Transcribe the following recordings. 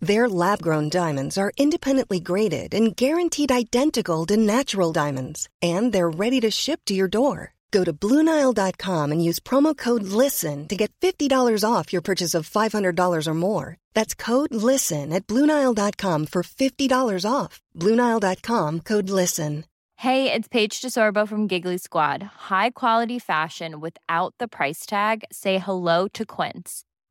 Their lab grown diamonds are independently graded and guaranteed identical to natural diamonds, and they're ready to ship to your door. Go to BlueNile.com and use promo code LISTEN to get $50 off your purchase of $500 or more. That's code LISTEN at BlueNile.com for $50 off. BlueNile.com code LISTEN. Hey, it's Paige DeSorbo from Giggly Squad. High quality fashion without the price tag? Say hello to Quince.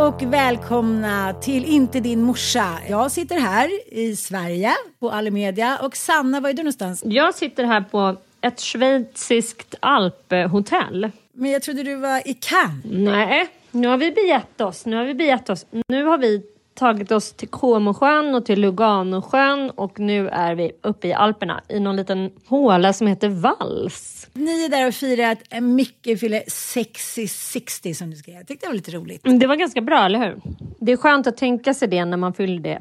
Och välkomna till Inte din morsa. Jag sitter här i Sverige på Alimedia och Sanna, var är du någonstans? Jag sitter här på ett schweiziskt alphotell. Men jag trodde du var i Cannes. Nej, nu har vi begett oss. Nu har vi begett oss. Nu har vi tagit oss till Comosjön och till Luganosjön och nu är vi uppe i Alperna i någon liten håla som heter Vals. Ni är där och firar att Micke fyller 60 60 som du skrev. Jag tyckte det var lite roligt. Det var ganska bra, eller hur? Det är skönt att tänka sig det när man fyller det.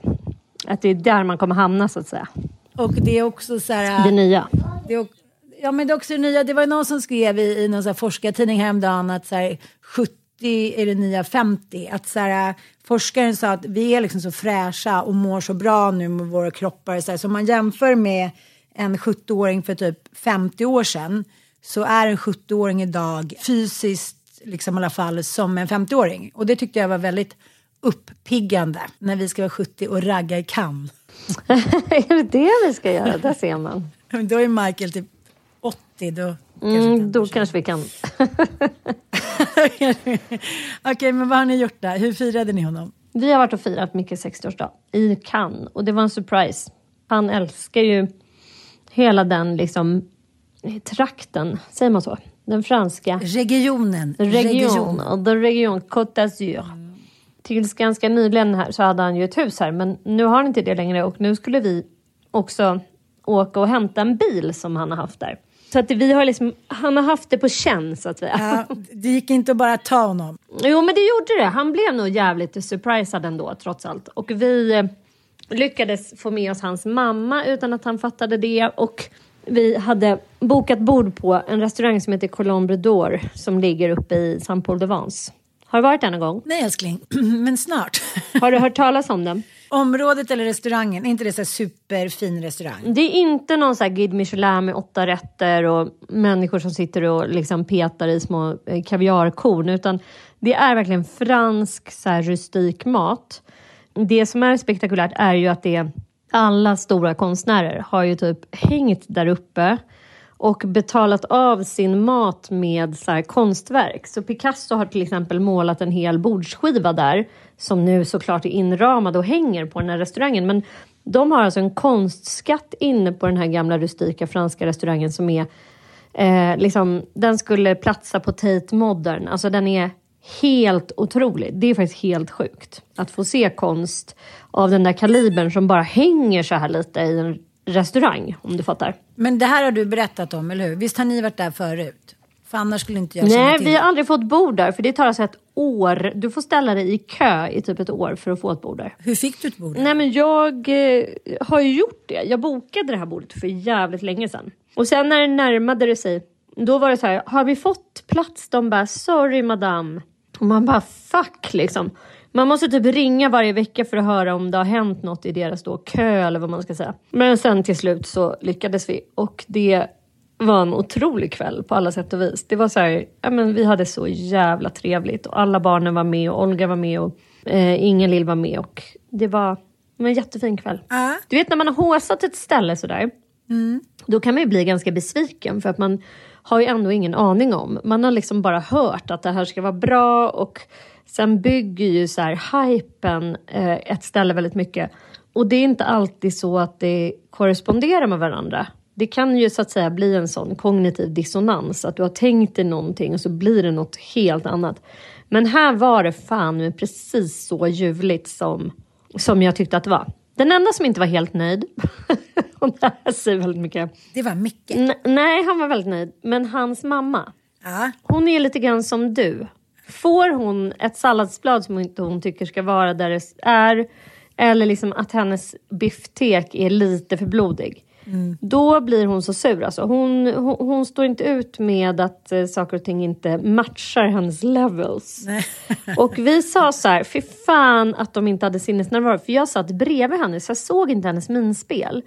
Att det är där man kommer hamna så att säga. Och det är också så här... Det nya. Det är, ja, men det är också det nya. Det var någon som skrev i, i någon så här forskartidning häromdagen att så här, 70 är det nya 50. Att så här, forskaren sa att vi är liksom så fräscha och mår så bra nu med våra kroppar. Så, här, så om man jämför med en 70-åring för typ 50 år sedan så är en 70-åring idag fysiskt, liksom i alla fall, som en 50-åring. Och det tyckte jag var väldigt uppiggande när vi ska vara 70 och ragga i Cannes. är det det vi ska göra? Där ser man. Då är Michael typ 80. Då Mm, då kanske vi kan. Okej, okay, men vad har ni gjort där? Hur firade ni honom? Vi har varit och firat Mickes 60-årsdag i Cannes och det var en surprise. Han älskar ju hela den liksom trakten, säger man så? Den franska regionen. Region, region. the region Côte d'Azur. Mm. Tills ganska nyligen här så hade han ju ett hus här men nu har han inte det längre och nu skulle vi också åka och hämta en bil som han har haft där. Så att vi har liksom, han har haft det på känn så att säga. Ja, det gick inte att bara ta honom. Jo men det gjorde det. Han blev nog jävligt surprisad ändå trots allt. Och vi eh, lyckades få med oss hans mamma utan att han fattade det. Och vi hade bokat bord på en restaurang som heter Colombre d'Or som ligger uppe i Saint Paul de Vence. Har du varit där någon gång? Nej älskling, men snart. Har du hört talas om den? Området eller restaurangen, är inte det så superfin restaurang? Det är inte någon så här Guide Michelin med åtta rätter och människor som sitter och liksom petar i små eh, kaviarkorn. Utan det är verkligen fransk så här, rustik mat. Det som är spektakulärt är ju att det är alla stora konstnärer har ju typ hängt där uppe och betalat av sin mat med så här konstverk. Så Picasso har till exempel målat en hel bordsskiva där som nu såklart är inramad och hänger på den här restaurangen. Men de har alltså en konstskatt inne på den här gamla rustika franska restaurangen som är eh, liksom, den skulle platsa på Tate Modern. Alltså den är helt otrolig. Det är faktiskt helt sjukt att få se konst av den där kalibern som bara hänger så här lite i en restaurang om du fattar. Men det här har du berättat om, eller hur? Visst har ni varit där förut? För annars skulle inte jag Nej, till vi har aldrig fått bord där för det tar alltså ett år. Du får ställa dig i kö i typ ett år för att få ett bord där. Hur fick du ett bord? där? Nej men jag eh, har ju gjort det. Jag bokade det här bordet för jävligt länge sedan. Och sen när det närmade sig, då var det så här, har vi fått plats? De bara, sorry madame. Och man bara, fuck liksom. Man måste typ ringa varje vecka för att höra om det har hänt något i deras då kö eller vad man ska säga. Men sen till slut så lyckades vi och det var en otrolig kväll på alla sätt och vis. Det var så här, ja men vi hade så jävla trevligt och alla barnen var med och Olga var med och eh, ingen lill var med och det var en jättefin kväll. Ja. Du vet när man har håsat ett ställe sådär, då kan man ju bli ganska besviken för att man har ju ändå ingen aning om. Man har liksom bara hört att det här ska vara bra och sen bygger ju så här hypen eh, ett ställe väldigt mycket. Och det är inte alltid så att det korresponderar med varandra. Det kan ju så att säga bli en sån kognitiv dissonans, att du har tänkt dig någonting och så blir det något helt annat. Men här var det fan precis så ljuvligt som, som jag tyckte att det var. Den enda som inte var helt nöjd, och det här säger väldigt mycket. Det var Micke. Nej, han var väldigt nöjd. Men hans mamma, Ja. hon är lite grann som du. Får hon ett salladsblad som inte hon tycker ska vara där det är, eller liksom att hennes bifftek är lite för blodig. Då blir hon så sur. Alltså. Hon, hon, hon står inte ut med att eh, saker och ting inte matchar hennes levels. och vi sa så här, fy fan att de inte hade sinnesnärvaro. För jag satt bredvid henne så jag såg inte hennes minspel.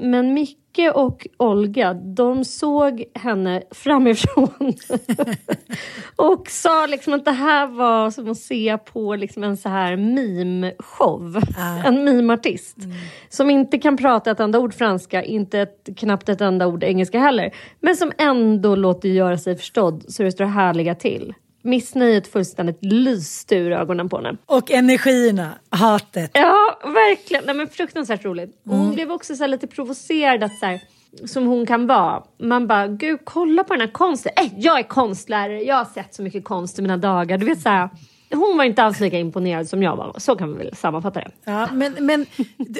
Men Micke och Olga, de såg henne framifrån. och sa liksom att det här var som att se på liksom en så här meme-show. En meme-artist. Som inte kan prata ett enda ord franska, inte ett, knappt ett enda ord engelska heller. Men som ändå låter göra sig förstådd så det står härliga till. Missnöjet fullständigt lyste ur ögonen på henne. Och energierna, hatet. Ja, verkligen. Nej, men fruktansvärt roligt. Hon blev också så lite provocerad att så här, som hon kan vara. Man bara, gud kolla på den här konsten. Äh, jag är konstlärare, jag har sett så mycket konst i mina dagar. Du vet så här, hon var inte alls lika imponerad som jag var. Så kan man väl sammanfatta det. Ja, men, men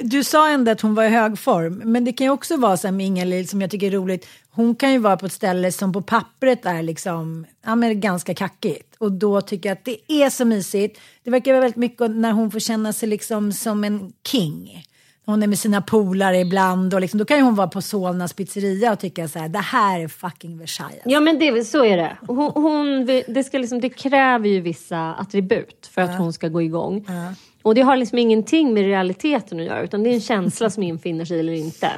du sa ändå att hon var i hög form. Men det kan ju också vara så här med Ingalill som jag tycker är roligt. Hon kan ju vara på ett ställe som på pappret är liksom, ja, men ganska kackigt. Och då tycker jag att det är så mysigt. Det verkar vara väldigt mycket när hon får känna sig liksom som en king. Hon är med sina polare ibland och liksom, då kan hon vara på Solnas pizzeria och tycka så här, det här är fucking Versailles. Ja men det, så är det. Hon, hon, det, ska liksom, det kräver ju vissa attribut för att hon ska gå igång. Och det har liksom ingenting med realiteten att göra utan det är en känsla som infinner sig eller inte.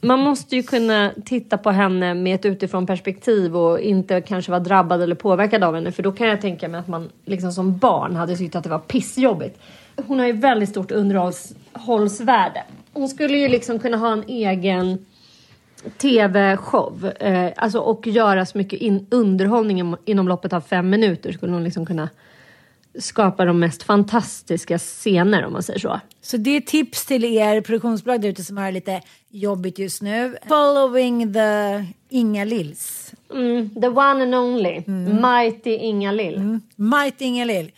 Man måste ju kunna titta på henne med ett utifrån perspektiv och inte kanske vara drabbad eller påverkad av henne för då kan jag tänka mig att man liksom som barn hade tyckt att det var pissjobbigt. Hon har ju väldigt stort underhållsvärde. Hon skulle ju liksom kunna ha en egen tv-show eh, alltså, och göra så mycket in, underhållning inom loppet av fem minuter skulle hon liksom kunna skapa de mest fantastiska scener om man säger så. Så det är tips till er produktionsbolag där ute som har lite jobbigt just nu. Following the Inga Lills. Mm, the one and only, Mighty Inga Lill. Might Inga Lill.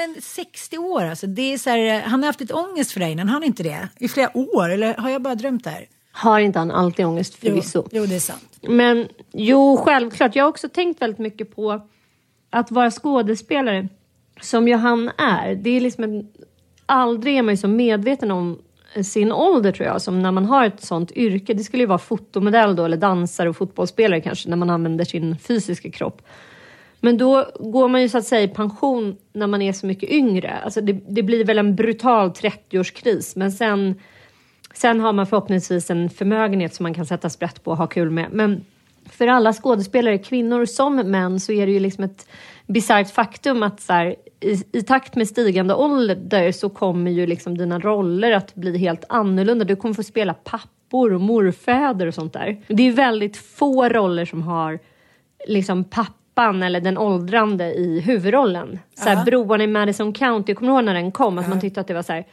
Men 60 år alltså. Det är så här, han har haft lite ångest för dig innan, har han inte det? I flera år, eller har jag bara drömt det här? Har inte han alltid ångest förvisso? Jo, jo, det är sant. Men jo, självklart. Jag har också tänkt väldigt mycket på att vara skådespelare som ju han är. Det är liksom en, aldrig är man ju så medveten om sin ålder tror jag, som när man har ett sånt yrke. Det skulle ju vara fotomodell då, eller dansare och fotbollsspelare kanske, när man använder sin fysiska kropp. Men då går man ju så att säga i pension när man är så mycket yngre. Alltså det, det blir väl en brutal 30-årskris, men sen Sen har man förhoppningsvis en förmögenhet som man kan sätta sprätt på och ha kul med. Men för alla skådespelare, kvinnor som män, så är det ju liksom ett bisarrt faktum att så här, i, i takt med stigande ålder så kommer ju liksom dina roller att bli helt annorlunda. Du kommer få spela pappor och morfäder och sånt där. Det är väldigt få roller som har liksom pappan eller den åldrande i huvudrollen. Så här, Broarna i Madison County, kommer ihåg när den kom, att man tyckte att det var så här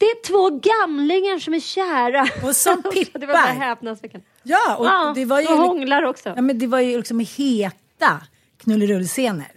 det är två gamlingar som är kära. Och som det var pippar. häpnadsväckande. Ja, och Ja, det var ju... och hånglar också. Ja, men det var ju liksom heta knullerullscener.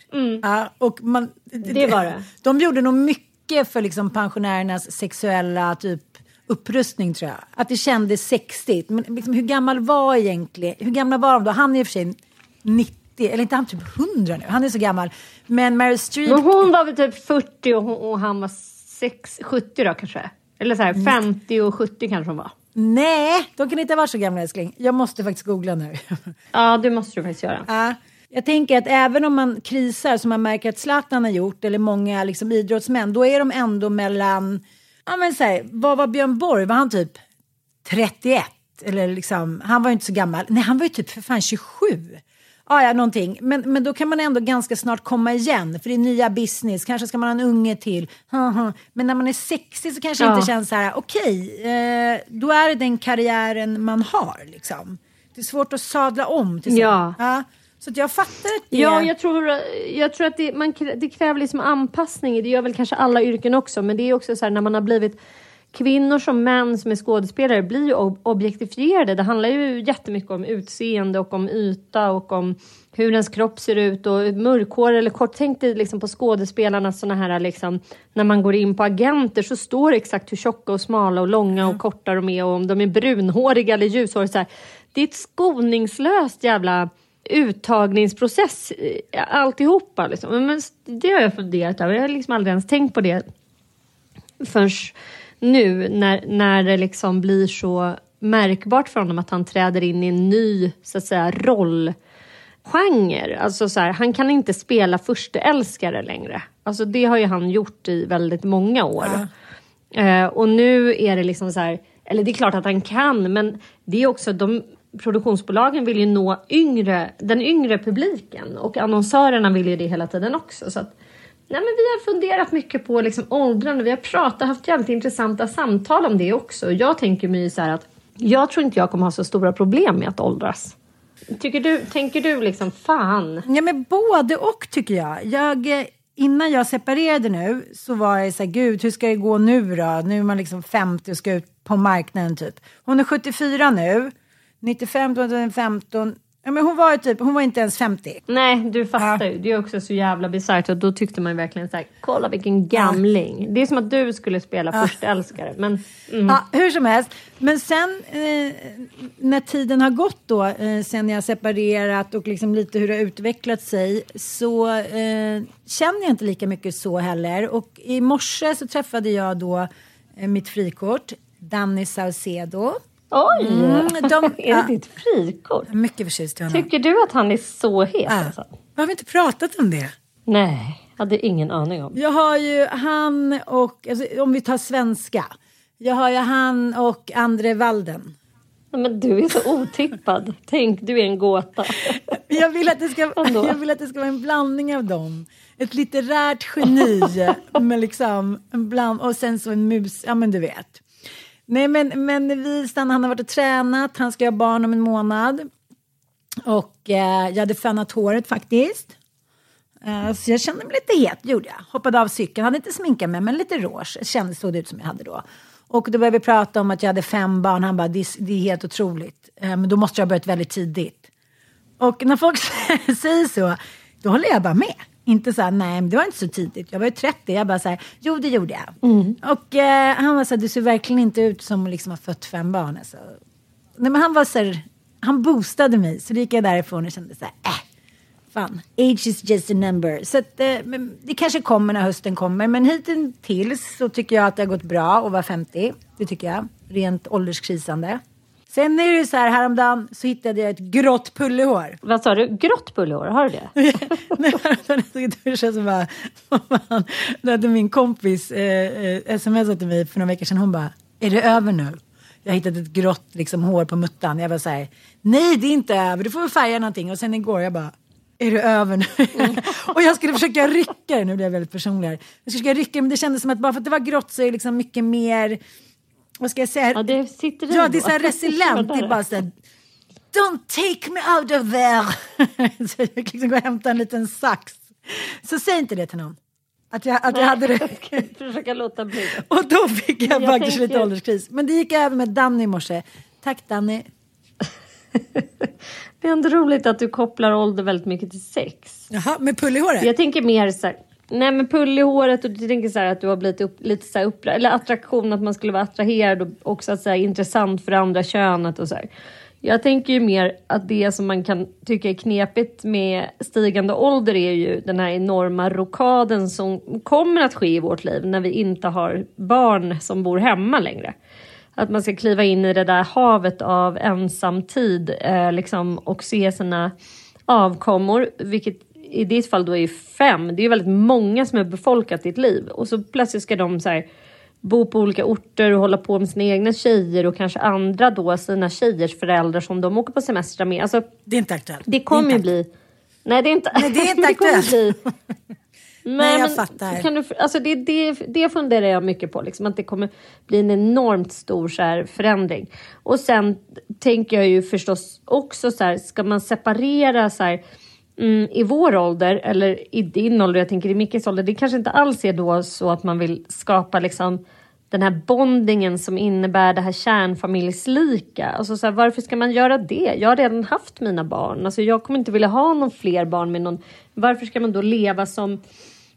Ja, och man, Det var det. De gjorde nog mycket för liksom pensionärernas sexuella typ upprustning tror jag. Att det kändes sexigt. Men liksom, hur gammal var egentligen, hur gamla var de då? Han är i och för sig 90, eller inte han typ 100 nu, han är så gammal. Men Meryl Streep, Men hon var väl typ 40 och, hon, och han var 6, 70 då kanske? Eller så här 50 och 70 kanske hon var. nej, de kan inte varit så gamla älskling. Jag måste faktiskt googla nu. Ja, det måste du faktiskt göra. Ja, jag tänker att även om man krisar som man märker att Zlatan har gjort eller många liksom, idrottsmän, då är de ändå mellan, ja men så här, vad var Björn Borg, var han typ 31? Eller liksom, han var ju inte så gammal, nej han var ju typ för fan 27. Ja, ja, någonting. Men, men då kan man ändå ganska snart komma igen, för det är nya business, kanske ska man ha en unge till. Men när man är 60 så kanske det Ja. inte känns så här, okej, eh, då är det den karriären man har liksom. Det är svårt att sadla om till Ja. Ja, så jag fattar att det... Ja, jag tror, jag tror att det, man, det kräver liksom anpassning. Det gör väl kanske alla yrken också. Men det är också så här när man har blivit kvinnor som män som är skådespelare blir ju ob- objektifierade. Det handlar ju jättemycket om utseende och om yta och om hur ens kropp ser ut och mörkhår eller kort. Tänk dig liksom på skådespelarna såna här liksom när man går in på agenter så står det exakt hur tjocka och smala och långa och korta de är och om de är brunhåriga eller ljushåriga. Så här. Det är ett skoningslöst jävla uttagningsprocess alltihopa. Liksom. Men det har jag funderat över. Jag har liksom aldrig ens tänkt på det förrän nu när, när det liksom blir så märkbart för honom att han träder in i en ny så att säga rollgenre. Alltså så här, han kan inte spela försteälskare längre. Alltså det har ju han gjort i väldigt många år. Eh, och nu är det liksom så här, eller det är klart att han kan, men det är också de produktionsbolagen vill ju nå yngre, den yngre publiken och annonsörerna vill ju det hela tiden också. Så att, nej men vi har funderat mycket på liksom åldrande, vi har pratat, haft jävligt intressanta samtal om det också. Jag tänker mig så här att jag tror inte jag kommer ha så stora problem med att åldras. Tycker du, tänker du liksom fan? Ja, men både och tycker jag. jag eh, innan jag separerade nu så var jag så här, gud hur ska det gå nu då? Nu är man liksom 50 och ska ut på marknaden typ. Hon är 74 nu, 95, 2015. Ja, men hon var typ, hon var inte ens 50. Nej, du fattar Ja. ju. Det är också så jävla bisarrt och då tyckte man verkligen så här, kolla vilken gamling. Det är som att du skulle spela försteälskare. Men mm. Ja, hur som helst. Men sen eh, när tiden har gått då, eh, sen jag separerat och liksom lite hur det har utvecklat sig, så eh, känner jag inte lika mycket så heller. Och i morse så träffade jag då eh, mitt frikort, Danny Saucedo. Oj! Mm, de- är det ditt frikort? Jag är mycket förtjust i honom. Tycker du att han är så het? Ja. Alltså? Har vi inte pratat om det? Nej, hade ingen aning om. Jag har ju han och, alltså, om vi tar svenska, jag har ju han och Andre Walden. Men du är så otippad. Tänk, du är en gåta. Jag vill, att det ska, jag vill att det ska vara en blandning av dem. Ett litterärt geni med liksom en bland, och sen så en mus, ja men du vet. Nej men, men vi stannade, han har varit och tränat, han ska ha barn om en månad. Och eh, jag hade fönat håret faktiskt. Eh, så jag kände mig lite het, gjorde jag. Hoppade av cykeln, hade inte sminkat mig men lite rouge. Kändes såg det ut som jag hade då. Och då började vi prata om att jag hade fem barn. Han bara, det, är- det är helt otroligt. Eh, men då måste jag ha börjat väldigt tidigt. Och när folk säger så, då håller jag bara med. Inte så här, nej men det var inte så tidigt. Jag var ju 30. Jag bara så här, jo det gjorde jag. Och eh, han var så här, du ser verkligen inte ut som liksom har fött fem barn. Alltså. Nej men han var så här, han boostade mig. Så då gick jag därifrån och kände så här, äh. Fan, age is just a number. Så att, eh, det kanske kommer när hösten kommer. Men hittills så tycker jag att det har gått bra att vara 50. Det tycker jag. Rent ålderskrisande. Sen är det så här, häromdagen så hittade jag ett grått pullehår. Vad sa du? Grått pullehår, har du det? När jag stod i duschen så bara, fan, då hade min kompis eh, eh, smsat till mig för några veckor sedan. Hon bara, är det över nu? Jag har hittat ett grått liksom, hår på muttan. Jag var så här, nej det är inte över, du får väl färga någonting. Och sen igår jag bara, är det över nu? och jag skulle försöka rycka det, nu blir jag väldigt personlig här. Jag skulle försöka rycka det, men det kändes som att bara för att det var grått så är det liksom mycket mer, vad ska jag säga? Ja, det sitter Ja, det är så här resilient. Det är bara så här, Don't take me out of there. så jag fick liksom gå och hämta en liten sax. Så säg inte det till någon. Att jag, att jag hade det. Försöka låta bli. Och då fick jag, Jag faktiskt tänker- lite ålderskris. Men det gick över med Danny i morse. Tack Danny. Det är ändå roligt att du kopplar ålder väldigt mycket till sex. Jaha, med pull i håret? Jag tänker mer så här, nej men pull i håret och du tänker så här att du har blivit upp, lite så här upp, eller attraktion, att man skulle vara attraherad och också att säga intressant för det andra könet och så här. Jag tänker ju mer att det som man kan tycka är knepigt med stigande ålder är ju den här enorma rokaden som kommer att ske i vårt liv när vi inte har barn som bor hemma längre. Att man ska kliva in i det där havet av ensamtid eh, liksom, och se sina avkommor, vilket i ditt fall då är fem. Det är ju väldigt många som har befolkat ditt liv och så plötsligt ska de så här, bo på olika orter och hålla på med sina egna tjejer och kanske andra då sina tjejers föräldrar som de åker på semestrar med. Alltså, det är inte aktuellt. Det kommer ju bli... Nej, det är inte, Nej, det är inte aktuellt. bli... Men, Nej, jag fattar. Kan du, alltså det, det, det funderar jag mycket på, liksom, att det kommer bli en enormt stor så här, förändring. Och sen tänker jag ju förstås också så här, ska man separera så här, mm, i vår ålder eller i din ålder, jag tänker i Mickes ålder, det kanske inte alls är då så att man vill skapa liksom den här bondingen som innebär det här kärnfamiljslika. Alltså så här, varför ska man göra det? Jag har redan haft mina barn. Alltså jag kommer inte vilja ha någon fler barn med någon. Varför ska man då leva som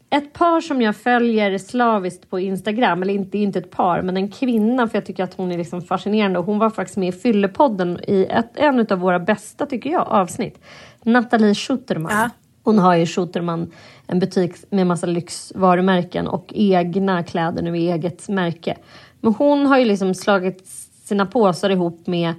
ett par som jag följer slaviskt på Instagram, eller inte, inte ett par, men en kvinna, för jag tycker att hon är liksom fascinerande. Hon var faktiskt med i Fyllepodden i ett, en av våra bästa, tycker jag, avsnitt. Nathalie Schutterman. Ja. Hon har ju Schutterman, en butik med massa lyxvarumärken och egna kläder nu i eget märke. Men hon har ju liksom slagit sina påsar ihop med,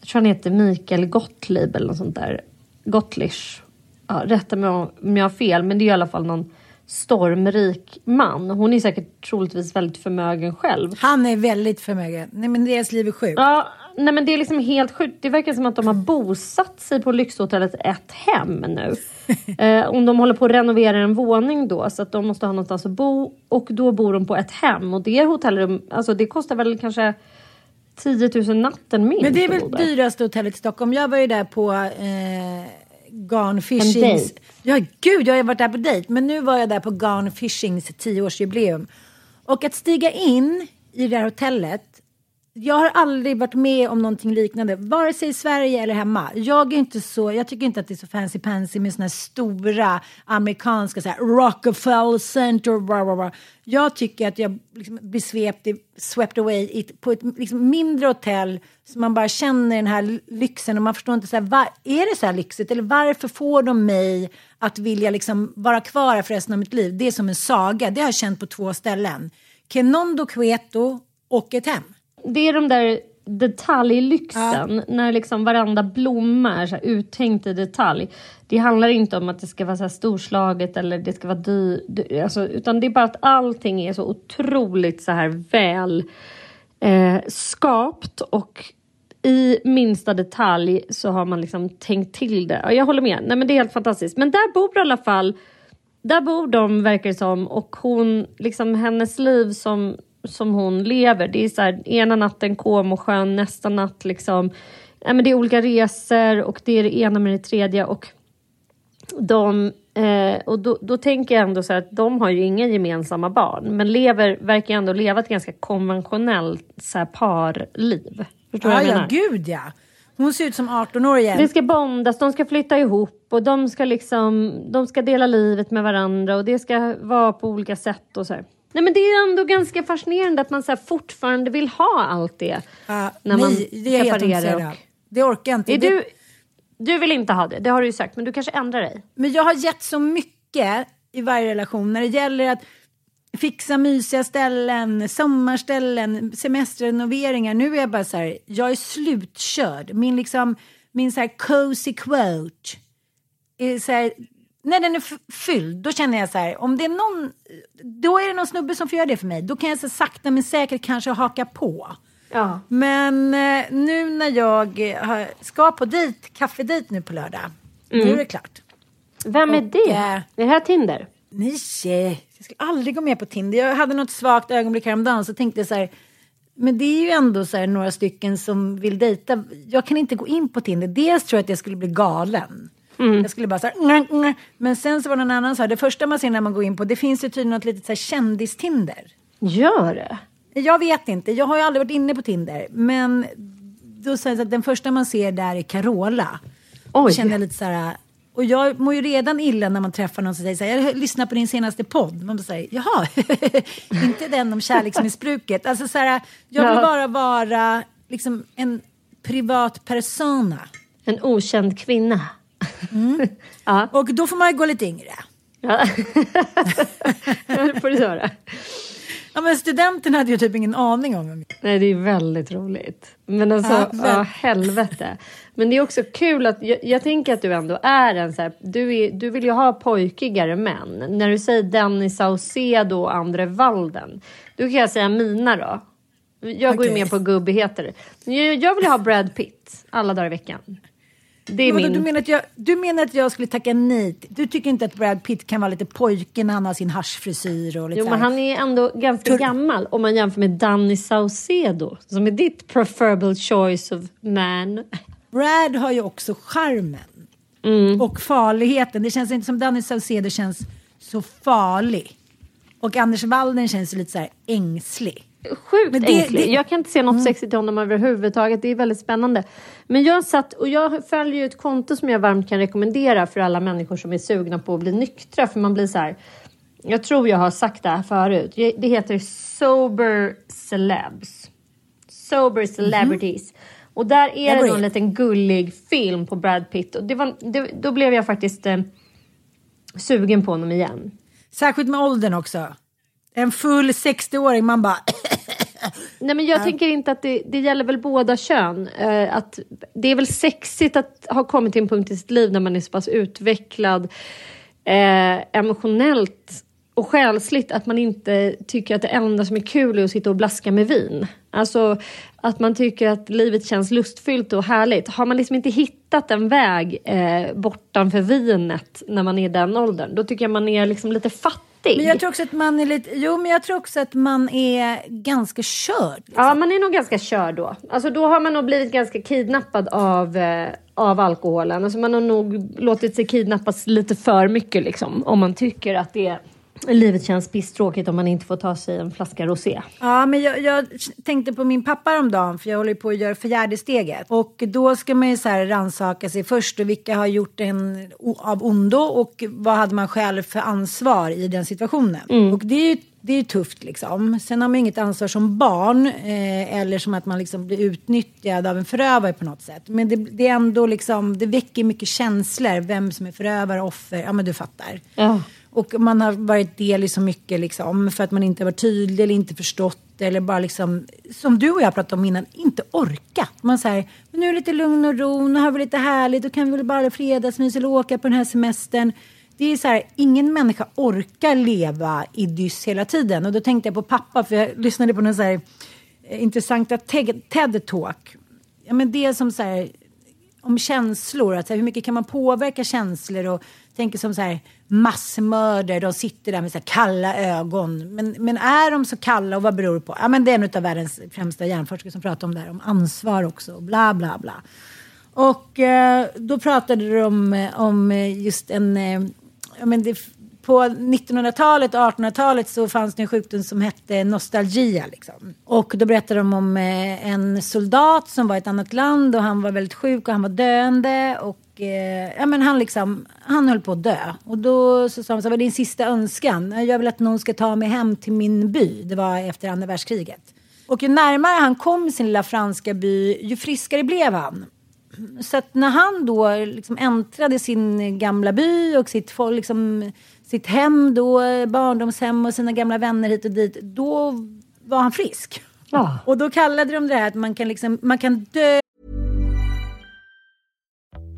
jag tror han heter Mikael Gottlieb eller något sånt där. Gottlisch. Ja, rätta mig om jag har fel, men det är i alla fall någon stormrik man. Hon är säkert troligtvis väldigt förmögen själv. Han är väldigt förmögen. Nej men deras liv är sjukt. Ja, nej men det är liksom helt sjukt. Det verkar som att de har bosatt sig på lyxhotellet Ett Hem nu. eh, om de håller på att renovera en våning då så att de måste ha någonstans att bo och då bor de på ett hem och det hotellrum, alltså det kostar väl kanske 10 000 natten minst. Men det är väl dyraste hotellet i Stockholm. Jag var ju där på eh, Gone Fishings. Ja, gud, jag har varit där på dejt. Men nu var jag där på Gone Fishings tioårsjubileum. Och att stiga in i det här hotellet jag har aldrig varit med om någonting liknande, vare sig i Sverige eller hemma. Jag är inte så, jag tycker inte att det är så fancy pansy med såna här stora amerikanska så här, Rockefeller Center. Blah, blah, blah. Jag tycker att jag liksom blir svept, swept away på ett liksom mindre hotell så man bara känner den här lyxen och man förstår inte så här, var, är det så här lyxigt eller varför får de mig att vilja liksom vara kvar här för resten av mitt liv? Det är som en saga, det har jag känt på två ställen. Kenondo Queto och ett hem det är de där detaljlyxen, ja. när liksom varenda blomma är så uttänkt i detalj. Det handlar inte om att det ska vara så storslaget eller det ska vara dyrt, alltså, utan det är bara att allting är så otroligt så här väl eh, skapt och i minsta detalj så har man liksom tänkt till det. Jag håller med, nej men det är helt fantastiskt. Men där bor i alla fall, där bor de verkar det som och hon, liksom hennes liv som som hon lever. Det är så här, ena natten Comosjön, nästa natt liksom. Ja, men det är olika resor och det är det ena med det tredje. Och, de, eh, och då, då, tänker jag ändå så att de har ju inga gemensamma barn men lever, verkar ändå leva ett ganska konventionellt så här, parliv. Förstår du ja, vad jag menar? Ja, gud ja. Hon ser ut som 18-åringen. Det ska bondas, de ska flytta ihop och de ska liksom, de ska dela livet med varandra och det ska vara på olika sätt och så här. Nej men det är ändå ganska fascinerande att man så fortfarande vill ha allt det. Uh, när nej, man det är helt och... Det orkar jag inte. Är det... du, du vill inte ha det, det har du ju sagt, men du kanske ändrar dig. Men jag har gett så mycket i varje relation när det gäller att fixa mysiga ställen, sommarställen, semesterrenoveringar. Nu är jag bara så här, jag är slutkörd. Min liksom, min så här cozy quote är så här, när den är fylld, då känner jag så här, om det är någon, då är det någon snubbe som får göra det för mig. Då kan jag så sakta men säkert kanske haka på. Ja. Men eh, nu när jag eh, ska på dejt, kaffedejt nu på lördag, mm. nu är det klart. Vem är Och, det? Äh, är det här Tinder? Nej, jag skulle aldrig gå med på Tinder. Jag hade något svagt ögonblick häromdagen så tänkte jag så här, men det är ju ändå så här, några stycken som vill dejta. Jag kan inte gå in på Tinder. Dels tror jag att jag skulle bli galen. Mm. Jag skulle bara så här, Men sen så var det någon annan som sa, det första man ser när man går in på, det finns ju tydligen något litet så här kändistinder. Gör det? Jag vet inte, jag har ju aldrig varit inne på Tinder. Men då sägs att den första man ser där är Carola. Oj. Känner jag lite så här, Och jag mår ju redan illa när man träffar någon som säger så här, jag lyssnar på din senaste podd. Man säger, jaha, inte den om kärleksmissbruket. Alltså så här, jag vill bara vara liksom en privat persona. En okänd kvinna. Ja. Och då får man ju gå lite yngre. ja. det får du höra. Ja, men studenten hade ju typ ingen aning om vem Nej, det är väldigt roligt. Men alltså, Ja, ja, väl. helvete. Men det är också kul att, jag, jag tänker att du ändå är en så här, du, är, du vill ju ha pojkigare män. När du säger Dennis Saucedo och Andre Walden, då kan jag säga mina då. Jag går ju med på gubbigheter. Jag, jag vill ju ha Brad Pitt alla dagar i veckan. Det är Men min... du, menar att jag, du menar att jag skulle tacka nej? Du tycker inte att Brad Pitt kan vara lite pojke när han har sin haschfrisyr och lite Jo, men han är ändå ganska Tur- gammal om man jämför med Danny Saucedo som är ditt preferable choice of man. Brad har ju också charmen. Mm. Och farligheten. Det känns inte som Danny Saucedo känns så farlig. Och Anders Walden känns lite så här ängslig. Sjukt Men det- ängslig. det- Jag kan inte se något sexigt i honom överhuvudtaget. Det är väldigt spännande. Men jag satt och jag följer ju ett konto som jag varmt kan rekommendera för alla människor som är sugna på att bli nyktra. För man blir så här. Jag tror jag har sagt det här förut. Det heter Sober Celebs. Sober Celebrities. Och där är det någon liten gullig film på Brad Pitt. Och det var, det, då blev jag faktiskt eh, sugen på honom igen. Särskilt med åldern också. En full 60-åring, man bara... Nej men jag tänker inte att det, det gäller väl båda kön. Eh, att det är väl sexigt att ha kommit till en punkt i sitt liv när man är så pass utvecklad eh, emotionellt och själsligt att man inte tycker att det enda som är kul är att sitta och blaska med vin. Alltså att man tycker att livet känns lustfyllt och härligt. Har man liksom inte hittat en väg eh, bortanför vinet när man är i den åldern, då tycker jag man är liksom lite fattig. Men jag tror också att man är lite... Jo, men jag tror också att man är ganska körd. Ja, man är nog ganska körd då. Alltså då har man nog blivit ganska kidnappad av, eh, av alkoholen. Alltså man har nog låtit sig kidnappas lite för mycket liksom. Om man tycker att det livet känns pisstråkigt om man inte får ta sig en flaska rosé. Ja, men jag, jag tänkte på min pappa om dagen för jag håller på att göra fjärde steget. Och då ska man ju så här rannsaka sig först och vilka har gjort en av ondo och vad hade man själv för ansvar i den situationen. Och det är ju det är tufft liksom. Sen har man inget ansvar som barn eh, eller som att man liksom blir utnyttjad av en förövare på något sätt. Men det, det är ändå liksom, det väcker mycket känslor, vem som är förövare, offer, ja men du fattar. Ja. Och man har varit del i så mycket liksom, för att man inte har varit tydlig eller inte förstått eller bara liksom, som du och jag pratade om innan, inte orkat. Man säger, men nu är det lite lugn och ro, nu har vi lite härligt, då kan vi väl bara fredagsmys eller åka på den här semestern. Det är så här, ingen människa orkar leva i dyss hela tiden. Och då tänkte jag på pappa, för jag lyssnade på den så här eh, intressanta TED-talk. Ja, men det som så här, om känslor. Att, så här, hur mycket kan man påverka känslor? Och tänker som så här, massmördare, de sitter där med så här, kalla ögon. Men, men är de så kalla och vad beror det på? Ja, men det är en av världens främsta hjärnforskare som pratar om det här. Om ansvar också. Bla, bla, bla. Och eh, då pratade de om, eh, om eh, just en... Eh, ja, men det, på 1900-talet och 1800-talet så fanns det en sjukdom som hette nostalgia. Liksom. Och då berättade de om eh, en soldat som var i ett annat land och han var väldigt sjuk och han var döende. Och eh, ja, men han, liksom, han höll på att dö. Och då så sa de så vad är din sista önskan? Jag vill att någon ska ta mig hem till min by. Det var efter andra världskriget. Och ju närmare han kom sin lilla franska by, ju friskare blev han. Så att när han då liksom äntrade sin gamla by och sitt, liksom, sitt hem då, barndomshem och sina gamla vänner hit och dit, då var han frisk. Ja. Och då kallade de det här att man kan, liksom, man kan dö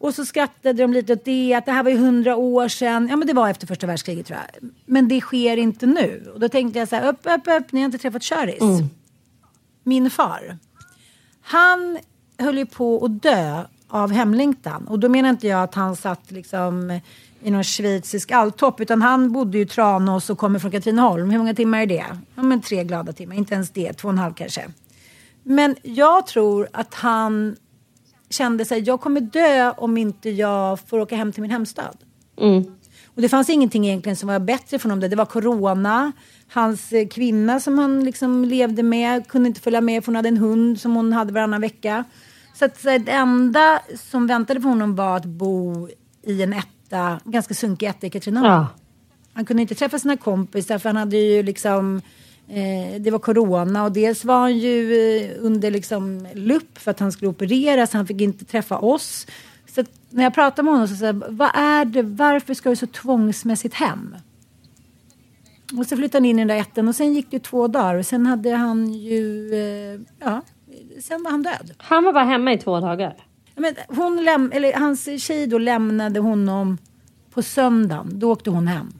Och så skrattade de lite åt det, att det här var ju hundra år sedan. Ja men det var efter första världskriget tror jag. Men det sker inte nu. Och då tänkte jag så här, upp, upp, upp, ni har inte träffat Köris. Min far. Han höll ju på att dö av hemlängtan. Och då menar inte jag att han satt liksom i någon schweizisk alltopp. Utan han bodde ju i Tranås och kommer från Katrineholm. Hur många timmar är det? Ja men tre glada timmar, inte ens det, två och en halv kanske. Men jag tror att han kände sig, jag kommer dö om inte jag får åka hem till min hemstad. Och det fanns ingenting egentligen som var bättre för honom. Det var corona. Hans eh, kvinna som han liksom levde med kunde inte följa med för hon hade en hund som hon hade varannan vecka. Så att så det enda som väntade på honom var att bo i en etta, ganska sunkig etta i Katrineholm. Ja. Han kunde inte träffa sina kompisar för han hade ju liksom det var corona och dels var han ju eh, under liksom lupp för att han skulle opereras. Han fick inte träffa oss. Så när jag pratade med honom så sa jag, vad är det, varför ska du så tvångsmässigt hem? Och så flyttade han in i den där ettan och sen gick det två dagar och sen hade han ju, eh, ja, sen var han död. Han var bara hemma i två dagar. Men hon läm- eller hans tjej då lämnade honom på söndagen. Då åkte hon hem.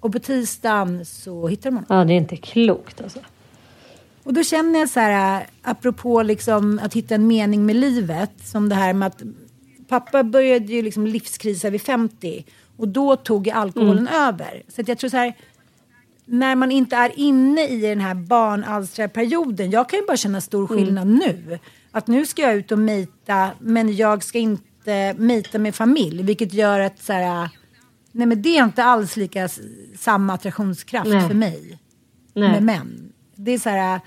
Och på tisdagen så hittade de honom. Ja, det är inte klokt alltså. Och då känner jag så här, apropå liksom att hitta en mening med livet. Som det här med att pappa började ju liksom livskrisa vid 50. Och då tog alkoholen över. Så jag tror så här, när man inte är inne i den här barnalstrarperioden. Jag kan ju bara känna stor skillnad nu. Att nu ska jag ut och mejta men jag ska inte mejta med familj. Vilket gör att så här, nej men det är inte alls lika samma attraktionskraft Nej. för mig. Nej. Med män. Det är så här,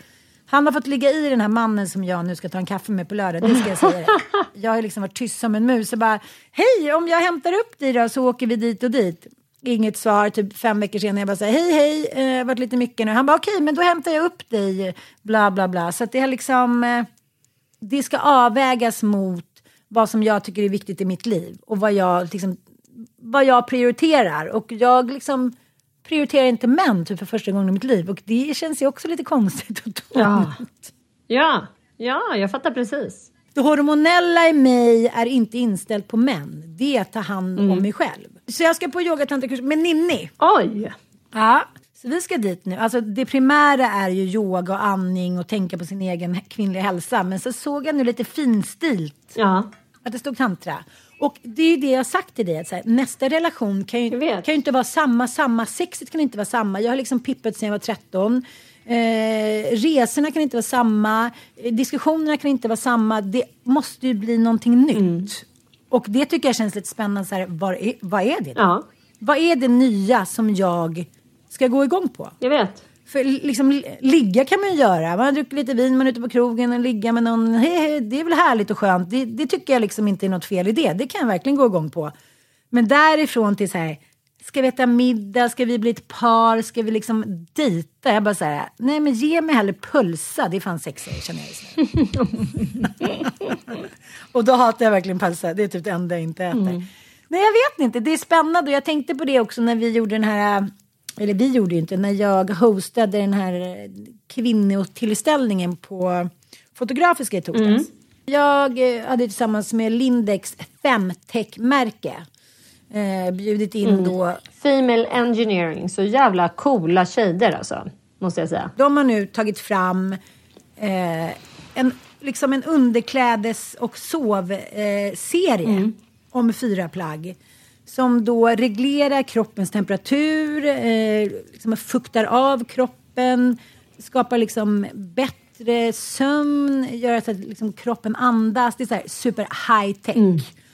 han har fått ligga i den här mannen som jag nu ska ta en kaffe med på lördag. Det ska jag säga. Jag har liksom varit tyst som en mus och bara, hej om jag hämtar upp dig då så åker vi dit och dit. Inget svar, typ fem veckor senare. Jag bara säger hej hej, eh, det har varit lite mycket nu. Han bara okej, men då hämtar jag upp dig, bla bla bla. Så det har liksom, eh, det ska avvägas mot vad som jag tycker är viktigt i mitt liv och vad jag, liksom, vad jag prioriterar. Och jag liksom prioriterar inte män typ för första gången i mitt liv. Och det känns ju också lite konstigt och tomt. Ja. Ja, ja, jag fattar precis. Det hormonella i mig är inte inställt på män. Det är att ta hand om Mm. mig själv. Så jag ska på yogatantakurs med Ninni. Oj! Ja, så vi ska dit nu. Alltså det primära är ju yoga och andning och tänka på sin egen kvinnliga hälsa. Men så såg jag nu lite finstilt Ja. att det stod tantra. Och det är ju det jag har sagt till dig. Att så här, nästa relation kan ju, kan ju inte vara samma, samma. Sexet kan inte vara samma. Jag har liksom pippat sedan jag var 13. Eh, resorna kan inte vara samma. Eh, diskussionerna kan inte vara samma. Det måste ju bli någonting nytt. Mm. Och det tycker jag känns lite spännande. Så här, vad, är, vad är det? då? Ja, Vad är det nya som jag ska gå igång på? jag vet. För liksom li- ligga kan man ju göra. Man har druckit lite vin, man är ute på krogen och ligga med någon. Hej, hej, det är väl härligt och skönt. Det, det tycker jag liksom inte är något fel i det. Det kan jag verkligen gå igång på. Men därifrån till så här. Ska vi äta middag? Ska vi bli ett par? Ska vi liksom dejta? Jag bara så här. Nej men ge mig hellre pölsa. Det är fan sexigare känner jag just nu. och då hatar jag verkligen pölsa. Det är typ det enda jag inte äter. Nej jag vet inte. Det är spännande och jag tänkte på det också när vi gjorde den här eller vi gjorde ju inte, när jag hostade den här eh, kvinnotillställningen på Fotografiska i torsdags. Mm. Jag eh, hade tillsammans med Lindex Femtech-märke eh, bjudit in Mm. då Female engineering, så jävla coola tjejer alltså. Måste jag säga. De har nu tagit fram eh, en, liksom en underklädes och sovserie eh, serie om fyra plagg. Som då reglerar kroppens temperatur, eh, liksom fuktar av kroppen, skapar liksom bättre sömn, gör så att liksom kroppen andas. Det är så här super high tech.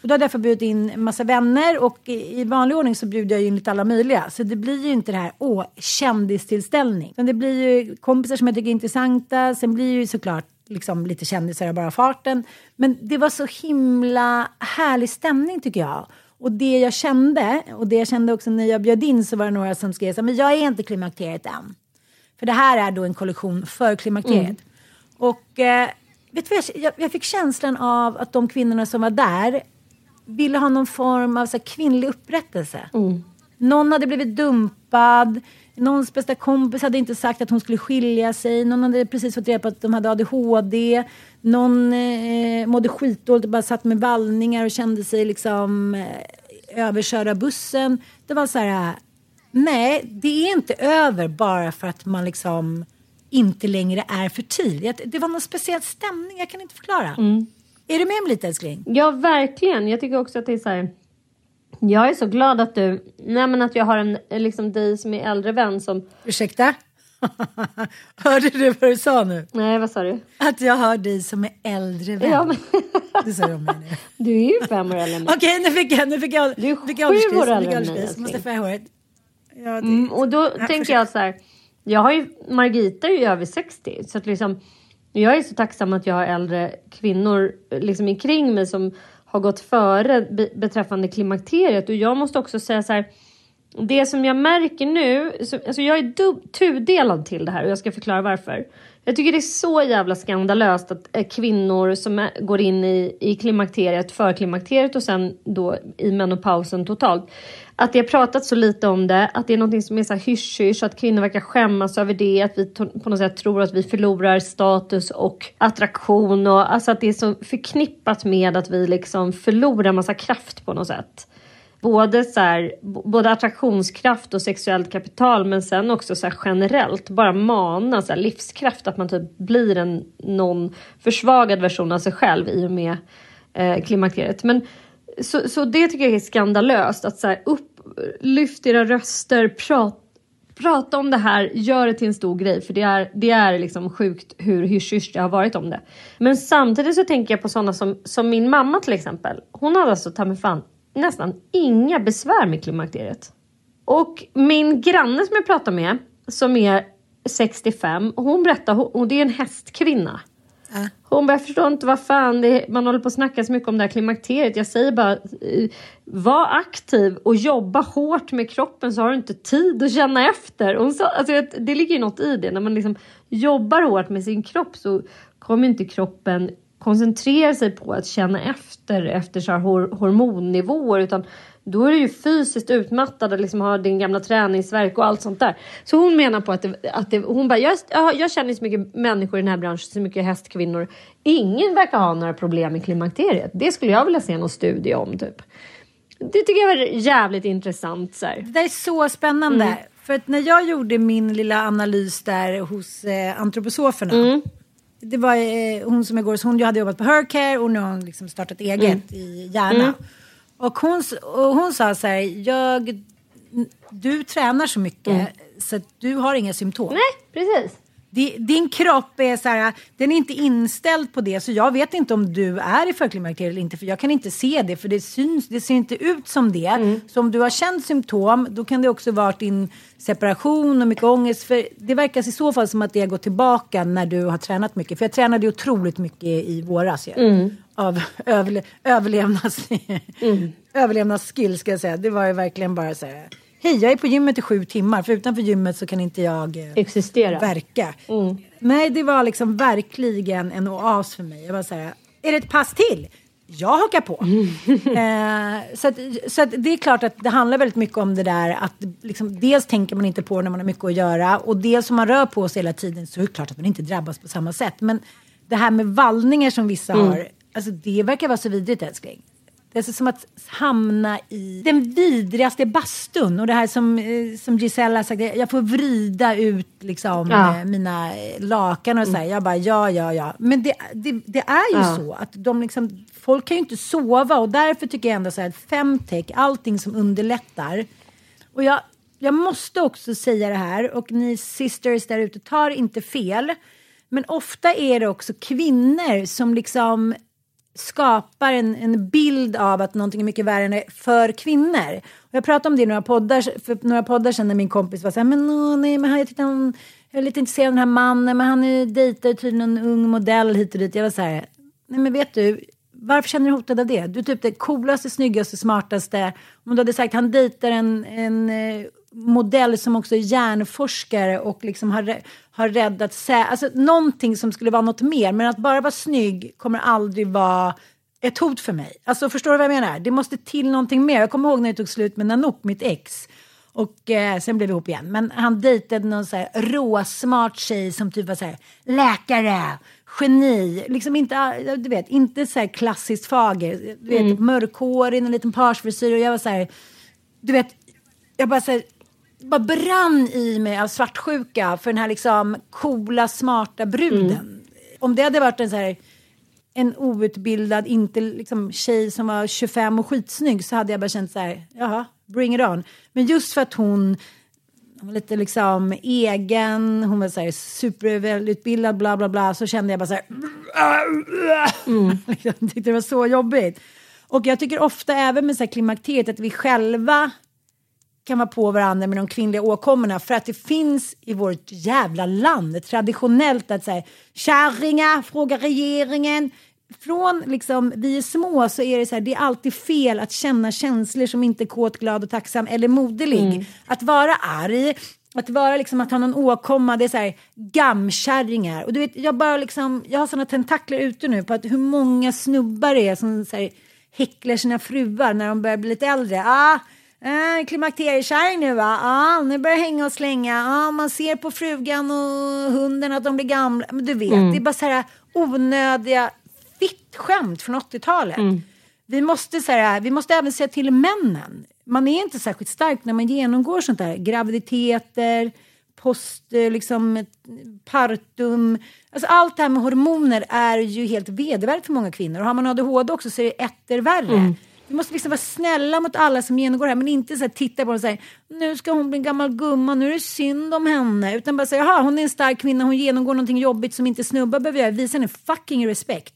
Och då hade jag därför bjudit in massa vänner och i vanlig ordning så bjuder jag in lite alla möjliga. Så det blir ju inte det här, åh, kändistillställning. Utan det blir ju kompisar som jag tycker är intressanta. Sen blir ju såklart liksom lite kändisar bara farten. Men det var så himla härlig stämning tycker jag. Och det jag kände, och det jag kände också när jag bjöd in så var det några som skrev så här, men jag är inte klimakteriet än. För det här är då en kollektion för klimakteriet. Och eh, vet du vad jag, jag, fick känslan av att de kvinnorna som var där ville ha någon form av så här, kvinnlig upprättelse. Någon hade blivit dumpad. Någons bästa kompis hade inte sagt att hon skulle skilja sig. Någon hade precis fått reda på att de hade ADHD. Någon eh, mådde skitdåligt och bara satt med vallningar och kände sig liksom eh, överkörd av bussen. Det var så här, nej, det är inte över bara för att man liksom inte längre är fertil. Det- Det var någon speciell stämning, jag kan inte förklara. Är du med mig lite älskling? Ja, verkligen. Jag tycker också att det är så här... Jag är så glad att du... Nej, men att jag har en liksom dig som är äldre vän som... Ursäkta? Hörde du vad du sa nu? Nej, vad sa du? Att jag hör dig som är äldre vän. Ja, men... Det sa de med nu. Du är ju fem år äldre än mig. Okej, nu fick jag, nu fick jag, Du är fick jag sju år äldre än mig. Måste älskling. håret. Ja, det, Mm, och då Ja, tänker jag så här. Jag har ju, Margita är ju över 60. Så att liksom, jag är så tacksam att jag har äldre kvinnor liksom omkring mig som har gått före beträffande klimakteriet. Och jag måste också säga så här. Det som jag märker nu, alltså jag är tudelad till det här och jag ska förklara varför. Jag tycker det är så jävla skandalöst att eh, kvinnor som är, går in i, i klimakteriet, för klimakteriet och sen då i menopausen totalt. Att det har pratats så lite om det, att det är någonting som är så här hysch-hysch, att kvinnor verkar skämmas över det, att vi på något sätt tror att vi förlorar status och attraktion och alltså att det är så förknippat med att vi liksom förlorar massa kraft på något sätt både, så här, både attraktionskraft och sexuellt kapital men sen också så här generellt bara mana så här livskraft att man typ blir en någon försvagad version av sig själv i och med eh, klimakteriet. Men så, så det tycker jag är skandalöst att så här, upp, lyft era röster, prat, prata om det här, gör det till en stor grej för det är, det är liksom sjukt hur hysch det har varit om det. Men samtidigt så tänker jag på sådana som, som min mamma till exempel. Hon hade alltså ta mig fan nästan inga besvär med klimakteriet. Och min granne som jag pratar med, som är 65, hon berättar, och det är en hästkvinna. Hon bara, jag förstår inte vad fan det är, man håller på att snacka så mycket om det här klimakteriet. Jag säger bara, eh, var aktiv och jobba hårt med kroppen så har du inte tid att känna efter. Hon sa, alltså, det ligger ju något i det. När man liksom jobbar hårt med sin kropp så kommer inte kroppen koncentrera sig på att känna efter efter så här hormonnivåer utan då är du ju fysiskt utmattad och liksom har din gamla träningsverk och allt sånt där. Så hon menar på att, det, att det, hon bara, jag, ja, jag känner så mycket människor i den här branschen, så mycket hästkvinnor. Ingen verkar ha några problem med klimakteriet. Det skulle jag vilja se någon studie om typ. Det tycker jag var jävligt intressant. Så här. Det där är så spännande. Mm. För att när jag gjorde min lilla analys där hos eh, antroposoferna. Mm. Det var eh, hon som jag går hos, hon hade jobbat på Hercare och nu har hon liksom startat eget Mm. i Järna. Och, hon, och hon sa så här, jag, du tränar så mycket Mm. så att du har inga symptom. Nej, precis. Di- Din kropp är så här, den är inte inställd på det så jag vet inte om du är i förklimakteriet eller inte för jag kan inte se det för det syns, det ser inte ut som det. Mm. Så om du har känt symptom då kan det också vara din separation och mycket ångest för det verkar i så fall som att det går tillbaka när du har tränat mycket. För jag tränade otroligt mycket i våras. Mm. Av överle- överlevnads... överlevnadsskill ska jag säga. Det var ju verkligen bara så här. Hej, jag är på gymmet i sju timmar för utanför gymmet så kan inte jag eh, Existera. verka. Mm. Nej, det var liksom verkligen en oas för mig. Jag var så här, är det ett pass till? jag hakar på. eh, så att, så att det är klart att det handlar väldigt mycket om det där att liksom, dels tänker man inte på när man har mycket att göra och dels om man rör på sig hela tiden så är det klart att man inte drabbas på samma sätt. Men det här med vallningar som vissa Mm. har, alltså det verkar vara så vidrigt älskling. Det är som att hamna i den vidrigaste bastun. Och det här som, eh, som Gisella sagt, jag får vrida ut liksom, Ja. eh, mina lakan och så här. Jag bara, ja, ja, ja. Men det, det, det är ju Ja. så att de liksom, folk kan ju inte sova och därför tycker jag ändå så här att femtech, allting som underlättar. Och jag, jag måste också säga det här och ni sisters där ute, tar inte fel. Men ofta är det också kvinnor som liksom skapar en, en bild av att någonting är mycket värre än det är för kvinnor. Och jag pratade om det i några poddar, för några poddar sedan när min kompis var så här, men åh, nej, men han, jag, tyckte han, jag är lite intresserad av den här mannen, men han är dejtar tydligen en ung modell hit och dit. Jag var så här, nej men vet du, varför känner du dig hotad av det? Du är typ det coolaste, snyggaste, smartaste. Om du hade sagt han dejtar en, en eh, modell som också är hjärnforskare och liksom har, har räddat sä- alltså någonting som skulle vara något mer. Men att bara vara snygg kommer aldrig vara ett hot för mig. Alltså förstår du vad jag menar? Det måste till någonting mer. Jag kommer ihåg när det tog slut med Nanook, mitt ex. Och eh, sen blev vi ihop igen. Men han dejtade någon så här råsmart tjej som typ var så här läkare, geni. Liksom inte, ah, du vet, inte så här klassiskt fager. Du vet, mörkhårig, en liten parsfrisyr. Och jag var så här, du vet, jag bara så här, bara brann i mig av svartsjuka för den här liksom coola, smarta bruden. Om det hade varit en så här en outbildad, inte liksom tjej som var 25 och skitsnygg så hade jag bara känt så här, jaha, bring it on. Men just för att hon, hon var lite liksom egen, hon var så här supervälutbildad, bla bla bla, så kände jag bara så här, liksom, tyckte det var så jobbigt. Och jag tycker ofta även med så här klimakteriet att vi själva kan vara på varandra med de kvinnliga åkommorna för att det finns i vårt jävla land traditionellt att säga kärringar, fråga regeringen. Från liksom vi är små så är det så här, det är alltid fel att känna känslor som inte är kåt, glad och tacksam eller moderlig. Att vara arg, att vara liksom att ha någon åkomma, det är så här gamkärringar. Och du vet, jag bara liksom, jag har såna tentakler ute nu på att hur många snubbar det är som så här, häcklar sina fruar när de börjar bli lite äldre. Ah, Eh, klimakteriekärring nu va? Ja, nu börjar jag hänga och slänga. Ja, man ser på frugan och hunden att de blir gamla. Men du vet, det är bara så här onödiga fittskämt från 80-talet. Vi, måste, så här, vi måste även säga till männen. Man är inte särskilt stark när man genomgår sånt där. Graviditeter, post, eh, liksom, partum. Alltså allt det här med hormoner är ju helt vedervärdigt för många kvinnor. Och har man ADHD också så är det etter värre. Vi måste liksom vara snälla mot alla som genomgår det här men inte så här, titta på dem och säga nu ska hon bli en gammal gumma, nu är det synd om henne. Utan bara säga jaha hon är en stark kvinna, hon genomgår någonting jobbigt som inte snubbar behöver göra. Visa henne fucking respekt.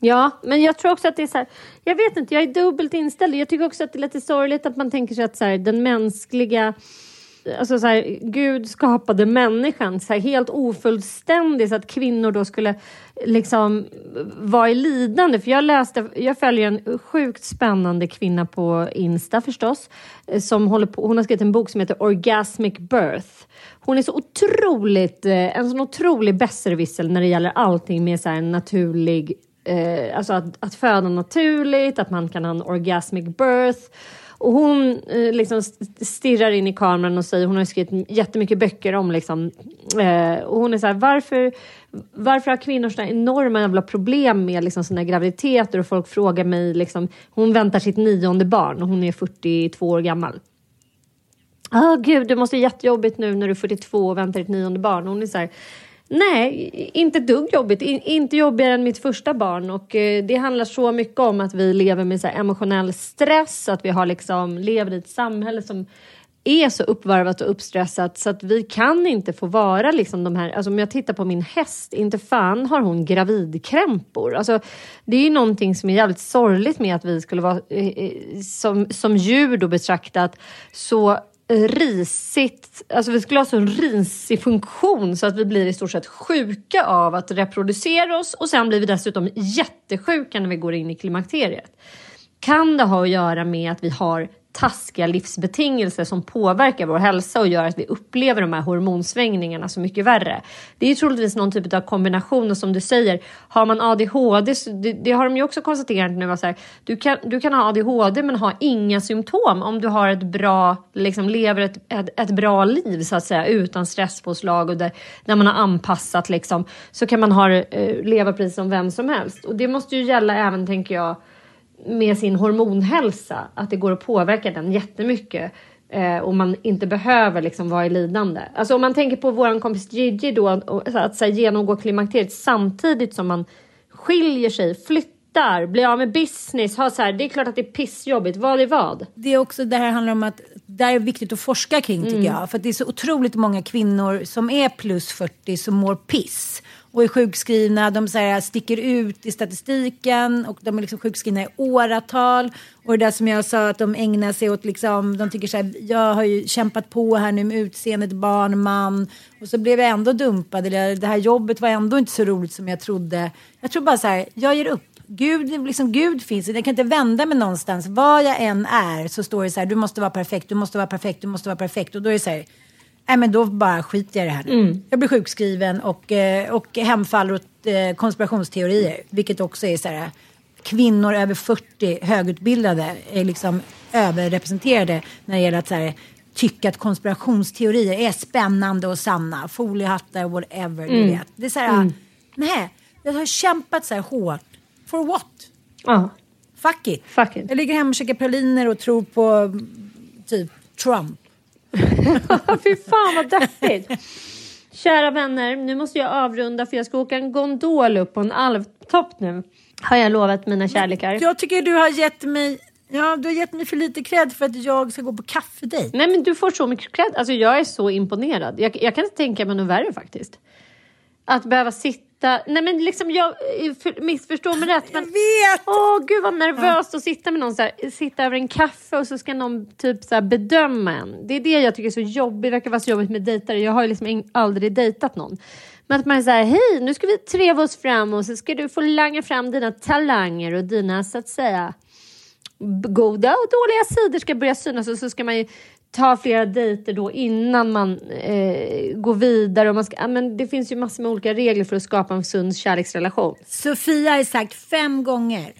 Ja, men jag tror också att det är så här, jag vet inte, jag är dubbelt inställd. Jag tycker också att det är lite sorgligt att man tänker sig att så här, den mänskliga Alltså så här, Gud skapade människan så här, helt ofullständig så att kvinnor då skulle liksom vara i lidande. För jag läste, jag följer en sjukt spännande kvinna på Insta förstås. Eh, som håller på, hon har skrivit en bok som heter Orgasmic Birth. Hon är så otroligt, eh, en sån otrolig besserwissel när det gäller allting med så här naturlig eh, alltså att, att föda naturligt, att man kan ha en orgasmic birth. Och hon eh, liksom stirrar in i kameran och säger, hon har skrivit jättemycket böcker om liksom, eh, och hon är så här, varför, varför har kvinnor sådana enorma jävla problem med liksom sina graviditeter och folk frågar mig liksom, hon väntar sitt nionde barn och hon är 42 år gammal. Ah, gud, det måste vara jättejobbigt nu när du är 42 och väntar ditt nionde barn. Och hon är så här, nej, inte ett dugg jobbigt. In, inte jobbigare än mitt första barn. Och eh, det handlar så mycket om att vi lever med så här, emotionell stress, att vi har liksom, lever i ett samhälle som är så uppvarvat och uppstressat så att vi kan inte få vara liksom de här, alltså om jag tittar på min häst, inte fan har hon gravidkrämpor. Alltså det är ju någonting som är jävligt sorgligt med att vi skulle vara eh, eh, som, som djur då betraktat så risigt, alltså vi skulle ha så risig funktion så att vi blir i stort sett sjuka av att reproducera oss och sen blir vi dessutom jättesjuka när vi går in i klimakteriet. Kan det ha att göra med att vi har taskiga livsbetingelser som påverkar vår hälsa och gör att vi upplever de här hormonsvängningarna så mycket värre. Det är ju troligtvis någon typ av kombination och som du säger, har man ADHD, så det, det har de ju också konstaterat nu, så här, du, kan, du kan ha ADHD men ha inga symptom om du har ett bra, liksom lever ett, ett, ett bra liv så att säga utan stresspåslag och där, där man har anpassat liksom, så kan man ha, eh, leva precis som vem som helst. Och det måste ju gälla även, tänker jag, med sin hormonhälsa, att det går att påverka den jättemycket eh, och man inte behöver liksom vara i lidande. Alltså om man tänker på våran kompis Gigi då, och, att, att, att genomgå klimakteriet samtidigt som man skiljer sig, flyttar, blir av med business, har så här, det är klart att det är pissjobbigt. Vad är vad? Det är också det här handlar om att det är viktigt att forska kring tycker Mm. jag. För det är så otroligt många kvinnor som är plus 40 som mår piss. Och är sjukskrivna, de så här, sticker ut i statistiken och de är liksom sjukskrivna i åratal. Och det där som jag sa att de ägnar sig åt, liksom, de tycker så här, jag har ju kämpat på här nu med utseendet, barn, man. Och så blev jag ändå dumpad, eller det här jobbet var ändå inte så roligt som jag trodde. Jag tror bara så här, jag ger upp. Gud, liksom, Gud finns, jag kan inte vända mig någonstans. Var jag än är så står det så här, du måste vara perfekt, du måste vara perfekt, du måste vara perfekt. Och då är det så här, nej men då bara skiter jag i det här nu. Jag blir sjukskriven och, eh, och hemfaller åt eh, konspirationsteorier. Vilket också är så här, kvinnor över 40 högutbildade är liksom överrepresenterade när det gäller att så här, tycka att konspirationsteorier är spännande och sanna. Foliehattar, whatever, du vet. Det är så här, nej, jag har kämpat så här hårt. For what? Ja, Fuck it. fuck it. Jag ligger hemma och käkar praliner och tror på mm, typ Trump. Fy fan vad deppigt. Kära vänner, nu måste jag avrunda för jag ska åka en gondol upp på en alptopp nu. Har jag lovat mina kärlekar. Jag tycker du har gett mig, ja, du har gett mig för lite cred för att jag ska gå på kaffedejt. Nej men du får så mycket cred. Alltså jag är så imponerad. Jag, jag kan inte tänka mig något värre faktiskt. Att behöva sitta, nej men liksom jag, för, missförstå mig rätt men Jag vet! Åh gud vad nervöst att sitta med någon så här, sitta över en kaffe och så ska någon typ så bedöma en. Det är det jag tycker är så jobbigt, det verkar vara så jobbigt med dejtare. Jag har ju liksom aldrig dejtat någon. Men att man är så här, hej nu ska vi treva oss fram och så ska du få langa fram dina talanger och dina så att säga goda och dåliga sidor ska börja synas och så ska man ju ta flera dejter då innan man eh, går vidare. Och man ska, men det finns ju massor med olika regler för att skapa en sund kärleksrelation. Sofia har sagt fem gånger.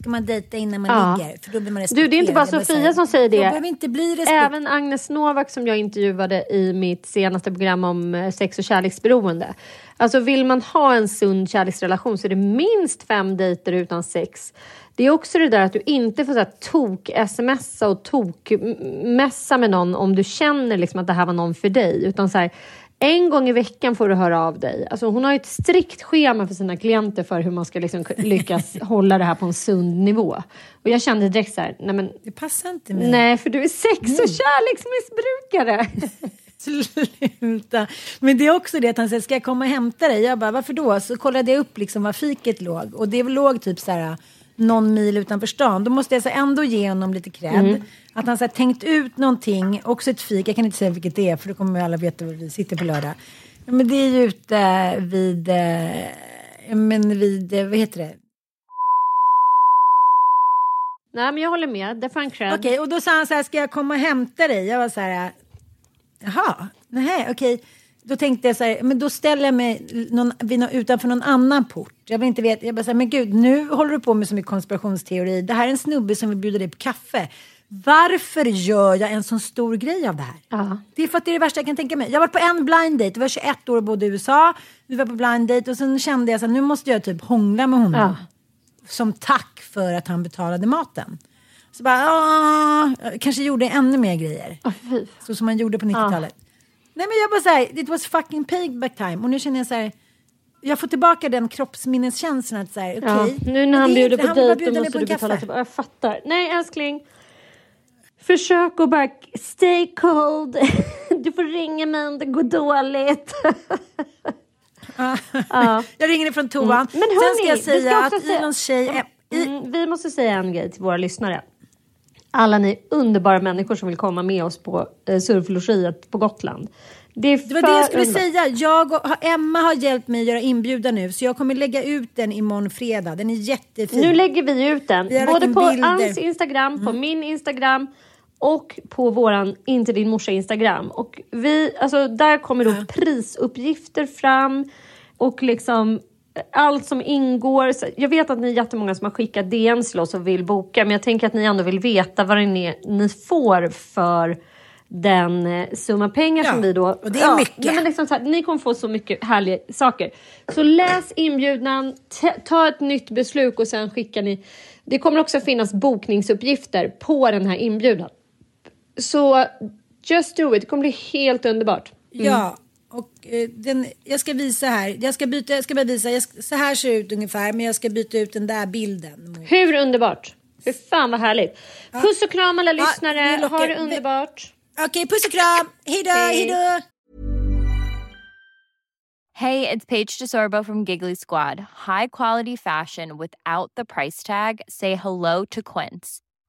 Ska man dejta innan man Ja. ligger? För då blir man Du, det är inte bara Sofia som säger det. Behöver inte bli respekt. Även Agnes Novak som jag intervjuade i mitt senaste program om eh, sex och kärleksberoende. Alltså vill man ha en sund kärleksrelation så är det minst fem dejter utan sex. Det är också det där att du inte får tok-smsa och tok-messa med någon om du känner liksom att det här var någon för dig. Utan så här, en gång i veckan får du höra av dig. Alltså hon har ju ett strikt schema för sina klienter för hur man ska liksom lyckas hålla det här på en sund nivå. Och jag kände direkt så här, nej men Det passar inte mig. Nej, för du är sex och kärleksmissbrukare. Sluta. Men det är också det att han säger, ska jag komma och hämta dig? Jag bara, varför då? Så kollade jag upp liksom var fiket låg. Och det låg typ så här någon mil utanför stan. Då måste jag så ändå ge honom lite cred. Mm. Att han så tänkt ut någonting, också ett fik. Jag kan inte säga vilket det är för då kommer alla veta var vi sitter på lördag. Men det är ju ute vid, eh, men vid, eh, vad heter det? Nej, men jag håller med. Det får han cred. Okej, och då sa han så här, ska jag komma och hämta dig? Jag var så här, jaha, nej, okej. Då tänkte jag så här, men då ställer jag mig någon, utanför någon annan port. Jag vill inte veta, jag bara så här, men gud, nu håller du på med så mycket konspirationsteori. Det här är en snubbe som vill bjuda dig på kaffe. Varför gör jag en sån stor grej av det här? Ja. Det är för att det är det värsta jag kan tänka mig. Jag varit på en blind date, jag var 21 år och bodde i USA. Vi var på blind date och sen kände jag så här, nu måste jag typ hångla med honom. Ja. Som tack för att han betalade maten. Så bara, "Ah", jag kanske gjorde ännu mer grejer. Fy. Så som man gjorde på 90-talet. Nej men jag bara såhär, it was fucking payback time. Och nu känner jag så här. Jag får tillbaka den kroppsminneskänslan att såhär, okej. Ja. Nu när han det bjuder på dejt då måste du betala tillbaka. Jag fattar. Nej älskling. Försök att bara stay cold. Du får ringa mig om det går dåligt. Ja. Jag ringer ifrån toan. Men Sen ska hörni, jag vi säga att Ilons tjej är... Mm, vi måste säga en grej till våra lyssnare. Alla ni underbara människor som vill komma med oss på eh, surflogiet på Gotland. Det, det var det jag skulle underbart. säga. Jag och, Emma har hjälpt mig att göra inbjudan nu. Så jag kommer lägga ut den imorgon fredag. Den är jättefin. Nu lägger vi ut den. Vi Både på bilder. Anns Instagram, på min Instagram och på våran Inte din morsa Instagram. Och vi, alltså, där kommer då prisuppgifter fram och liksom allt som ingår. Jag vet att ni är jättemånga som har skickat DMs till oss och vill boka, men jag tänker att ni ändå vill veta vad det är ni får för den eh, summa pengar Ja, som vi då... och det är mycket. nej, men liksom här, ni kommer få så mycket härliga saker. Så läs inbjudan, ta ett nytt beslut och sen skickar ni. Det kommer också finnas bokningsuppgifter på den här inbjudan. Så just do it, det kommer bli helt underbart. Ja, och eh, den, jag ska visa här. Jag ska, byta, jag ska bara visa. Jag ska, så här ser det ut ungefär, men jag ska byta ut den där bilden. mot- Hur underbart? Hur fan vad härligt. Puss och kram alla Ja, lyssnare, lockar- ha det underbart. Okej, puss och kram. Hej då, Hej. hej då. Hey, it's Paige DeSorbo from Giggly Squad. High quality fashion without the price tag. Say hello to Quince.